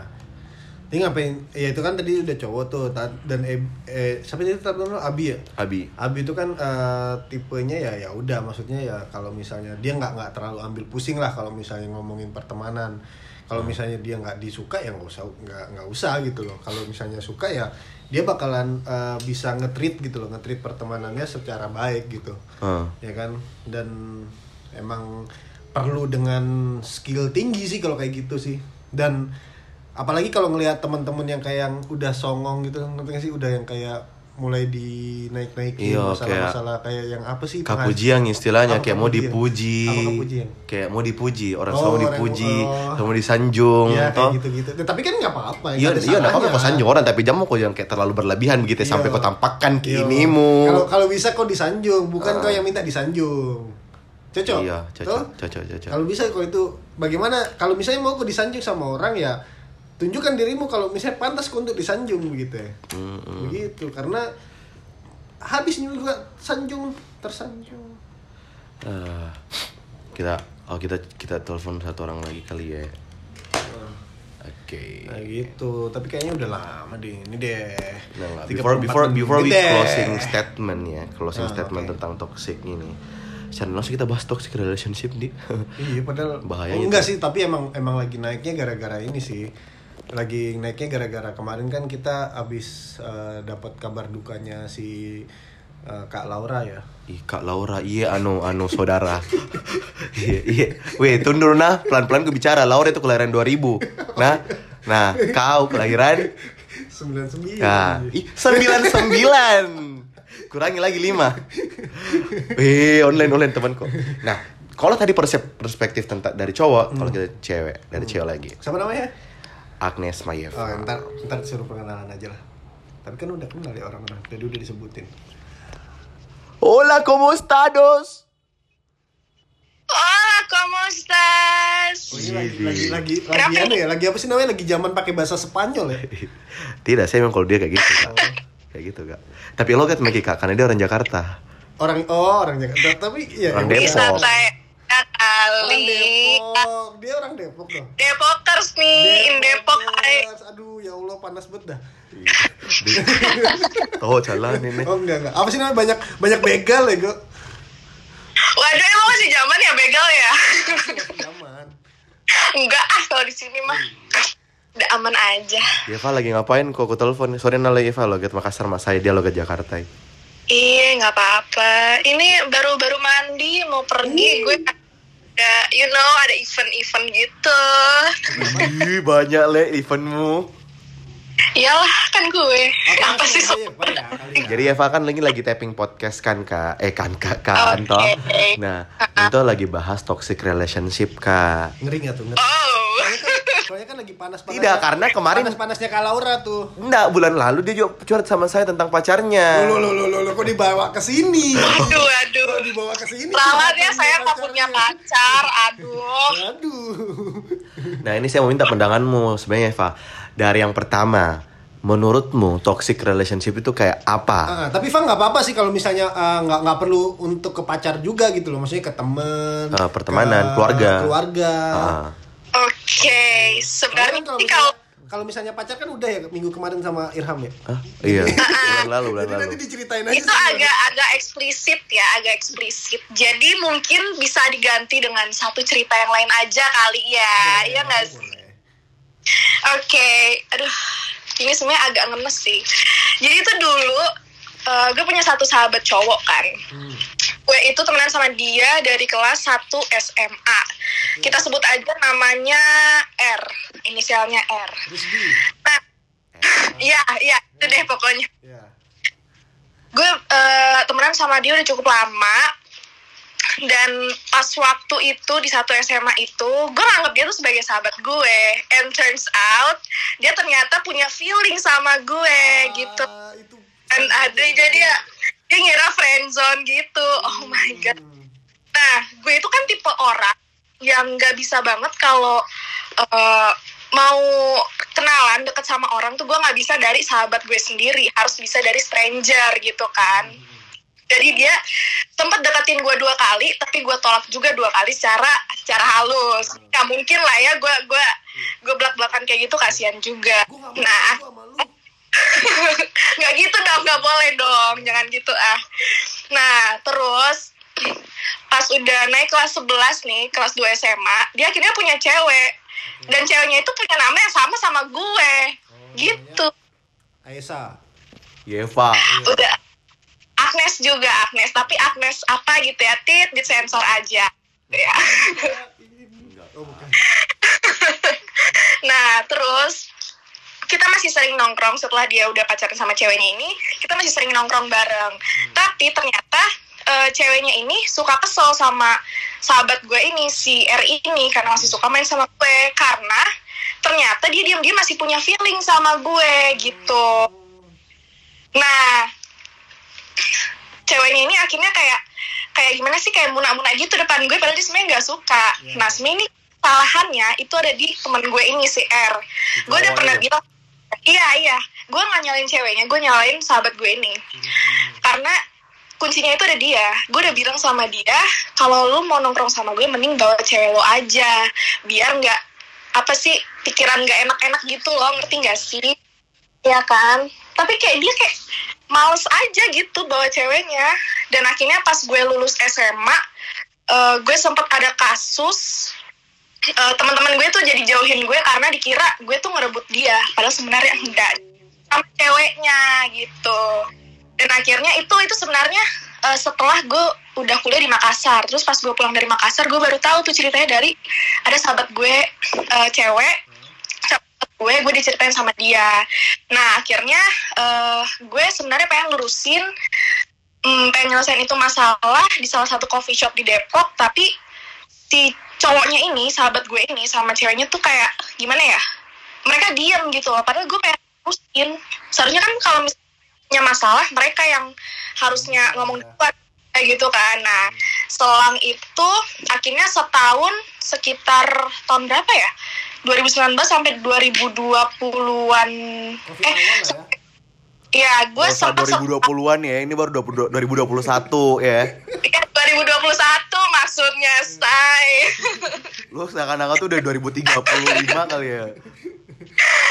Ini ngapain? Ya itu kan tadi udah cowok tuh dan eh, eh siapa itu tadi namanya? Abi ya? Abi. Abi itu kan eh, tipenya ya ya udah maksudnya ya kalau misalnya dia nggak nggak terlalu ambil pusing lah kalau misalnya ngomongin pertemanan. Kalau misalnya dia nggak disuka ya nggak usah nggak nggak usah gitu loh. Kalau misalnya suka ya dia bakalan eh, bisa ngetrit gitu loh, ngetrit pertemanannya secara baik gitu. Ah. Ya kan? Dan emang perlu dengan skill tinggi sih kalau kayak gitu sih dan apalagi kalau ngelihat teman-teman yang kayak yang udah songong gitu ngerti gak sih udah yang kayak mulai dinaik-naikin Iya, masalah-masalah kayak, yang apa sih Kapujian istilahnya Apa kayak mau dipuji. Kayak mau dipuji, orang Oh, orang- dipuji, oh. semua disanjung. Iya toh. kayak gitu-gitu. Nah, tapi kan nggak apa-apa. Iya, nggak ada iya, nggak apa-apa kok sanjung orang, tapi jangan kok yang kayak terlalu berlebihan begitu Iya. sampai kau tampakkan Iya. kinimu. Kalau kalau bisa kau disanjung, bukan Ah. kau yang minta disanjung. Cocok. Iya, cocok, cocok, cocok. Kalau bisa kau itu bagaimana? Kalau misalnya mau kau disanjung sama orang ya tunjukkan dirimu kalau misalnya pantas untuk disanjung begitu ya. Mm-mm. Begitu karena habis juga sanjung tersanjung. Eh, kita oh kita kita telepon satu orang lagi kali ya. Oke. Nah gitu, tapi kayaknya udah lama deh. Ini deh. Nah, nggak. 34 before before before we deh. closing statement ya, closing Ah, statement oke. tentang toxic ini. Secara langsung kita bahas toxic relationship nih. Iya padahal Bahayanya oh, enggak sih tapi emang emang lagi naiknya gara-gara ini sih lagi naiknya gara-gara kemarin kan kita abis eh, dapat kabar dukanya si eh, Kak Laura ya Ih, Kak Laura, iya anu anu saudara. iya, iya. Weh, tundur nah, pelan-pelan gue bicara. Laura itu kelahiran 2000. Nah, nah, kau kelahiran 99 Nah, ih, 99. Kurangi lagi 5. Eh, online online temanku. Nah, kalau tadi persep- perspektif tentang dari cowok, kalau kita cewek, dari cewek lagi. siapa namanya Agnes Mayeva. oh, ntar ntar suruh pengenalan aja lah tapi kan udah kenal ya orang-orang jadi udah disebutin Hola, ¿cómo estás? Hola, ¿cómo estás? oh, ini lagi lagi lagi lagi Kenapa anu ya lagi apa sih namanya lagi zaman pakai bahasa Spanyol ya Tidak, saya memang kalau dia kayak gitu, Kak. Kayak gitu, Kak. Tapi lo kan Meki, Kak, karena dia orang Jakarta. orang oh orang Jakarta tapi ya Orang ya. Depok. Santai orang kali. Depok dia orang Depok dong Depokers nih, in Depok. Depokers. Aduh, ya Allah panas banget dah. Oh, jalan ini. Oh enggak enggak. Apa sih namanya banyak banyak begal ya, Go? Waduh, emang masih zaman ya begal ya? Zaman. Enggak ah, kalau di sini mah udah aman aja. Eva lagi ngapain kok aku telepon? Sore nala Eva lo ke Makassar mas saya dia lo ke Jakarta. Iya, nggak apa-apa. Ini baru-baru mandi mau pergi, gue ada, you know, ada event-event gitu. Ih, banyak le eventmu. Iyalah, kan gue. Apa sih so? Jadi Eva kan lagi lagi tapping podcast kan kak, eh kan kak kan toh. Nah, itu lagi bahas toxic relationship kak. Ngeri nggak tuh? Ngeri. Oh. Soalnya kan, lagi panas panas. Tidak, karena kemarin- panas-panasnya Kak Laura tuh. Enggak, bulan lalu dia juga curhat sama saya tentang pacarnya. Lo lo lo lo lo kok dibawa ke sini? Aduh, aduh. Kok dibawa ke sini? Lawannya Curhatannya saya tak punya pacar, aduh. Aduh. Nah, ini saya mau minta pandanganmu sebenarnya Eva. Dari yang pertama, menurutmu toxic relationship itu kayak apa? Ah, tapi Fang nggak apa-apa sih kalau misalnya ah, nggak nggak perlu untuk ke pacar juga gitu loh, maksudnya ke temen, Ah, pertemanan, ke keluarga. keluarga. Ah. Oke, Soalnya sebenarnya kalau kalau kalau misalnya pacar kan udah ya minggu kemarin sama Irham ya. Hah? Iya, bulan lalu, bulan lalu. nanti diceritain aja. itu agak agak eksplisit ya, agak eksplisit. Jadi mungkin bisa diganti dengan satu cerita yang lain aja kali ya, ya nggak sih? Oke, aduh, ini sebenarnya agak ngenes sih. Jadi itu dulu eh, gue punya satu sahabat cowok kan. Gue itu temenan sama dia dari kelas 1 SMA. Kita sebut aja namanya R, inisialnya R. Nah, iya, iya, itu deh pokoknya. Ya. Gue eh, temenan sama dia udah cukup lama. Dan pas waktu itu di satu SMA itu, gue nganggap dia tuh sebagai sahabat gue. And turns out, dia ternyata punya feeling sama gue gitu. Ah, itu. Dan ada jadi ya, dia ngira friendzone gitu. Oh my god. Nah, gue itu kan tipe orang yang nggak bisa banget kalau eh, mau kenalan deket sama orang tuh gue nggak bisa dari sahabat gue sendiri, harus bisa dari stranger gitu kan. Jadi dia sempat deketin gue dua kali, tapi gue tolak juga dua kali secara secara halus. Gak mungkin lah ya gue gue gue belak belakan kayak gitu kasihan juga. Nggak Nah, lu. nggak gitu dong nggak boleh dong jangan gitu ah nah terus pas udah naik kelas 11 nih kelas 2 SMA dia akhirnya punya cewek dan ceweknya itu punya nama yang sama sama gue gitu Aisyah. Eva. udah Agnes juga Agnes tapi Agnes apa gitu ya tit disensor aja Ya. Oh, bukan. Nah, terus kita masih sering nongkrong setelah dia udah pacaran sama ceweknya ini, kita masih sering nongkrong bareng. Tapi ternyata eh, ceweknya ini suka kesel sama sahabat gue ini, si R ini, karena masih suka main sama gue. Karena ternyata dia diam-diam masih punya feeling sama gue, gitu. Nah, ceweknya ini akhirnya kayak kayak gimana sih kayak munak-munak gitu depan gue padahal dia sebenarnya nggak suka. Iya. Nah sebenarnya ini kesalahannya itu ada di temen gue ini si R. Gue udah pernah lu. bilang iya iya gue nggak nyalain ceweknya gue nyalain sahabat gue ini karena kuncinya itu ada dia. Gue udah bilang sama dia kalau lu mau nongkrong sama gue mending bawa cewek lo aja. Biar nggak apa sih pikiran nggak enak-enak gitu loh. Ngerti nggak sih? Ya kan? Tapi kayak dia kayak males aja gitu bawa ceweknya. Dan akhirnya pas gue lulus SMA eh, gue sempat ada kasus eh, teman-teman gue tuh jadi jauhin gue karena dikira gue tuh ngerebut dia. Padahal sebenarnya enggak sama ceweknya gitu dan akhirnya itu itu sebenarnya eh, setelah gue udah kuliah di Makassar. Terus pas gue pulang dari Makassar gue baru tahu tuh ceritanya dari ada sahabat gue eh, cewek. Sahabat gue gue diceritain sama dia. Nah akhirnya eh, gue sebenarnya pengen lurusin hmm, pengen nyelesain itu masalah di salah satu coffee shop di Depok. Tapi si cowoknya ini sahabat gue ini sama ceweknya tuh kayak gimana ya? Mereka diem gitu loh. Padahal gue pengen lurusin seharusnya kan kalau misalnya masalah mereka yang harusnya ngomong duluan kayak gitu kan nah selang itu akhirnya setahun sekitar tahun berapa ya 2019 sampai 2020-an Covid eh ya. Iya, gue sempat 2020-an ya, ini baru 20, 2021 ya. Ya, 2021 maksudnya, say. Lu seakan-akan tuh udah 2035 kali ya.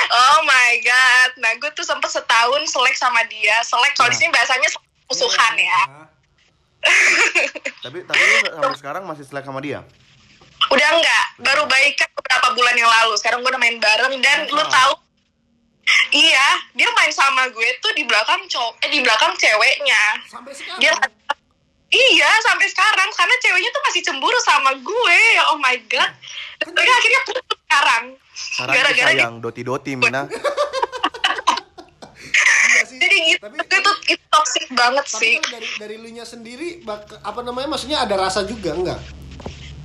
Oh my god. Nah, gue tuh sempet setahun selek sama dia. Selek kalau di sini bahasanya musuhan ya. Tapi tapi lu sampai sekarang masih selek sama dia? Udah enggak, baru baikan beberapa bulan yang lalu. Sekarang gue udah main bareng dan lu tahu Iya, dia main sama gue tuh di belakang cowok, eh di belakang ceweknya. Sampai sekarang. Dia Iya, sampai sekarang karena ceweknya tuh masih cemburu sama gue. Oh my god. Dan mereka akhirnya putus sekarang. Sekarang tuh Gara-gara sayang doti-doti Mina. Iya sih. Jadi gitu, Tapi itu, itu toxic banget tapi sih. kan dari dari lu nya sendiri bak, apa namanya maksudnya ada rasa juga enggak?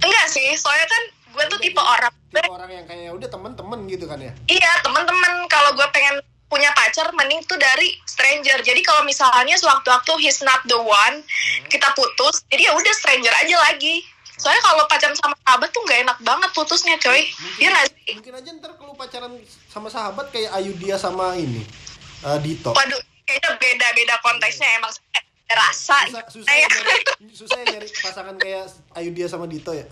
Enggak sih, soalnya kan gue tuh tipe orang. Tipe orang yang kayak udah temen-temen gitu kan ya. Iya, teman-teman kalau gue pengen punya pacar mending tuh dari stranger. Jadi kalau misalnya sewaktu-waktu he's not the one, kita putus, jadi ya udah stranger aja lagi. Soalnya kalau pacaran sama sahabat tuh nggak enak banget putusnya, coy. Iya nggak sih? Mungkin aja ntar kalau pacaran sama sahabat kayak Ayudhya sama ini eh, Dito. Waduh, kayaknya beda-beda konteksnya emang ada rasa. Susah, susah, ya nyari, susah ya nyari pasangan kayak Ayudhya sama Dito ya.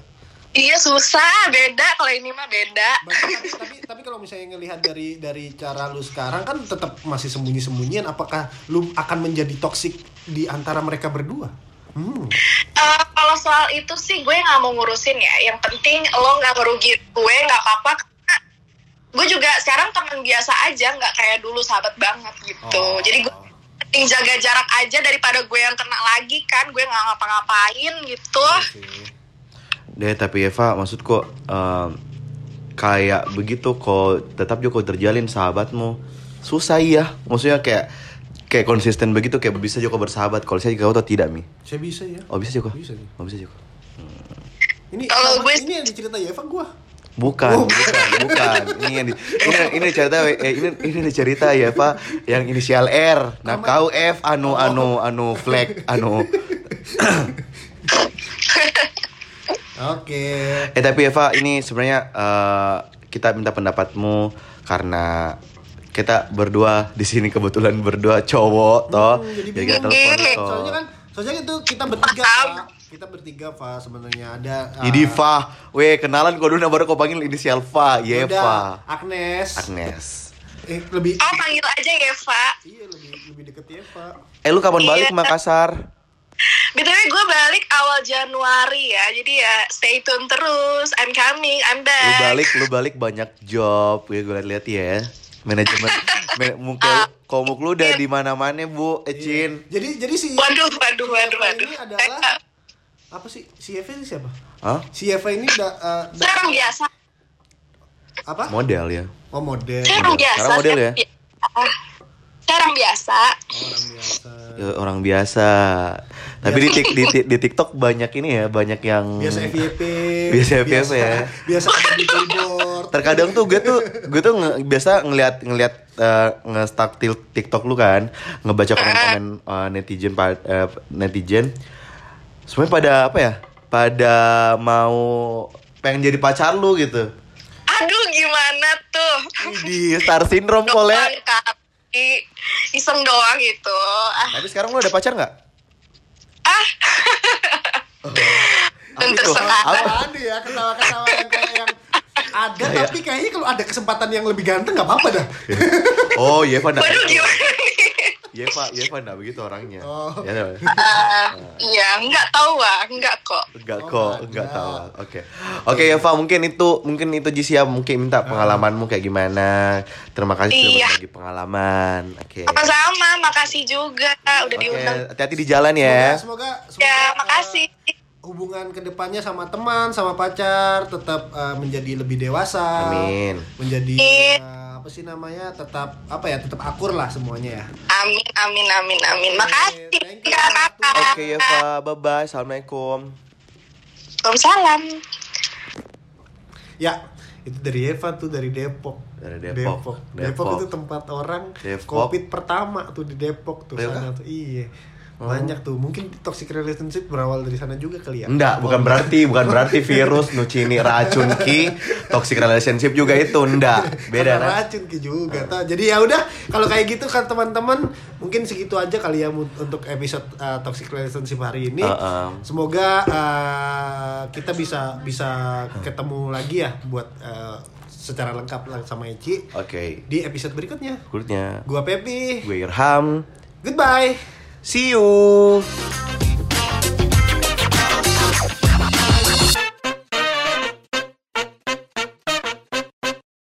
Iya susah, beda kalau ini mah beda. Tapi, tapi tapi kalau misalnya ngelihat dari dari cara lu sekarang kan tetap masih sembunyi-sembunyian apakah lu akan menjadi toksik di antara mereka berdua? Hmm. Eh, kalau soal itu sih gue nggak mau ngurusin ya. Yang penting lo nggak ngerugiin gue nggak apa-apa. Gue juga sekarang teman biasa aja, nggak kayak dulu sahabat banget gitu. Oh. Jadi gue mending jaga jarak aja daripada gue yang kena lagi kan. Gue nggak ngapa-ngapain gitu. Oke. Deh tapi Eva maksudku em, kayak begitu kok tetap juga terjalin sahabatmu susah iya maksudnya kayak kayak konsisten begitu kayak bisa juga bersahabat kalau saya kau tahu tidak mi? Saya bisa ya. oh bisa juga Bisa oh bisa juga Ini Kalau gue- ini yang diceritain Eva gua. bukan Oh. bukan bukan. Ini yang di, ini ini cerita eh, ini ini cerita ya pak yang inisial R. Nah kau F anu anu anu flag anu. Oke. Eh tapi Eva ini sebenarnya eh, kita minta pendapatmu karena kita berdua di sini kebetulan berdua cowok toh. Hmm, jadi Jadi kita bingung. telepon toh. Soalnya kan soalnya itu kita bertiga. Kita bertiga Pak sebenarnya ada uh, Ini Fa, weh kenalan kau dulu baru kau panggil inisial Fa, ada Yeva, Agnes. Agnes. Eh lebih Oh panggil aja ya, Pak. iya lebih lebih deket ya Pak. Eh lu kapan Iya. balik ke Makassar? BTW gue balik awal Januari ya. Jadi ya stay tune terus. I'm coming, I'm Lu back. balik, lu balik banyak job, ya gue lihat ya. Manajemen, man, muka, komuk lu udah di mana-mana bu, Ecin. Jadi jadi si Waduh, waduh, waduh, waduh. ini adalah apa sih si Eva ini siapa Hah? si Eva ini da, eh, da- Saya orang biasa. apa Model ya. oh model Saya orang biasa. Sekarang model ya? bi- Ah, Saya orang biasa. Oh, orang biasa Ya, orang biasa. Tapi di, tik- di, di, di TikTok banyak ini ya, banyak yang biasa FYP Biasa FYP ya. biasa ada di billboard terkadang tuh gue tuh gue tuh nge- biasa ngeliat ngeliat uh, nge-start til- TikTok lu kan ngebaca komen-komen uh, netizen uh, netizen semuanya pada apa ya pada mau pengen jadi pacar lu gitu Aduh gimana tuh? di star syndrome kali. Iseng doang gitu. Ah, tapi sekarang lu ada pacar nggak ah. Apa Dan itu? terserah. Apa? ada ya ketawa-ketawa yang kayak yang ada Kayak- tapi kayaknya kalau ada kesempatan yang lebih ganteng nggak apa-apa dah oh Yeva nggak Waduh gimana? Yeva Yeva nggak begitu orangnya Oh. ya, ya. Ah, Iya, nggak tahu ah, nggak kok. Enggak Oh, kok, enggak. enggak tahu. Oke. Oke, Eva, mungkin itu mungkin itu Jisia mungkin minta pengalamanmu kayak gimana. Terima kasih sudah Iya. berbagi pengalaman. Oke. Sama-sama, makasih juga udah Oke, diundang. hati-hati di jalan ya. semoga semoga, Ya, eh, makasih. Hubungan ke depannya sama teman sama pacar tetap eh, menjadi lebih dewasa Amin. menjadi eh, apa sih namanya tetap apa ya tetap akur lah semuanya ya Amin, amin, amin, amin. Makasih, thank you. kakak. Oke, Eva. Bye-bye. Assalamualaikum. Waalaikumsalam. ya itu dari Eva tuh dari Depok Dari Depok. Depok, Depok. itu tempat orang Depok. covid pertama tuh di Depok tuh Iya sana tuh iya banyak tuh mungkin toxic relationship berawal dari sana juga kali ya Enggak, bukan berarti bukan berarti virus nucini racun ki toxic relationship juga itu enggak. Beda Karena nah. racun Ki juga tau. jadi ya udah kalau kayak gitu kan teman-teman mungkin segitu aja kali ya untuk episode uh, toxic relationship hari ini Uh-uh. semoga uh, kita bisa bisa ketemu lagi ya buat uh, secara lengkap sama Eci Oke. di episode berikutnya Berikutnya gua Pepi gue Irham. goodbye See you.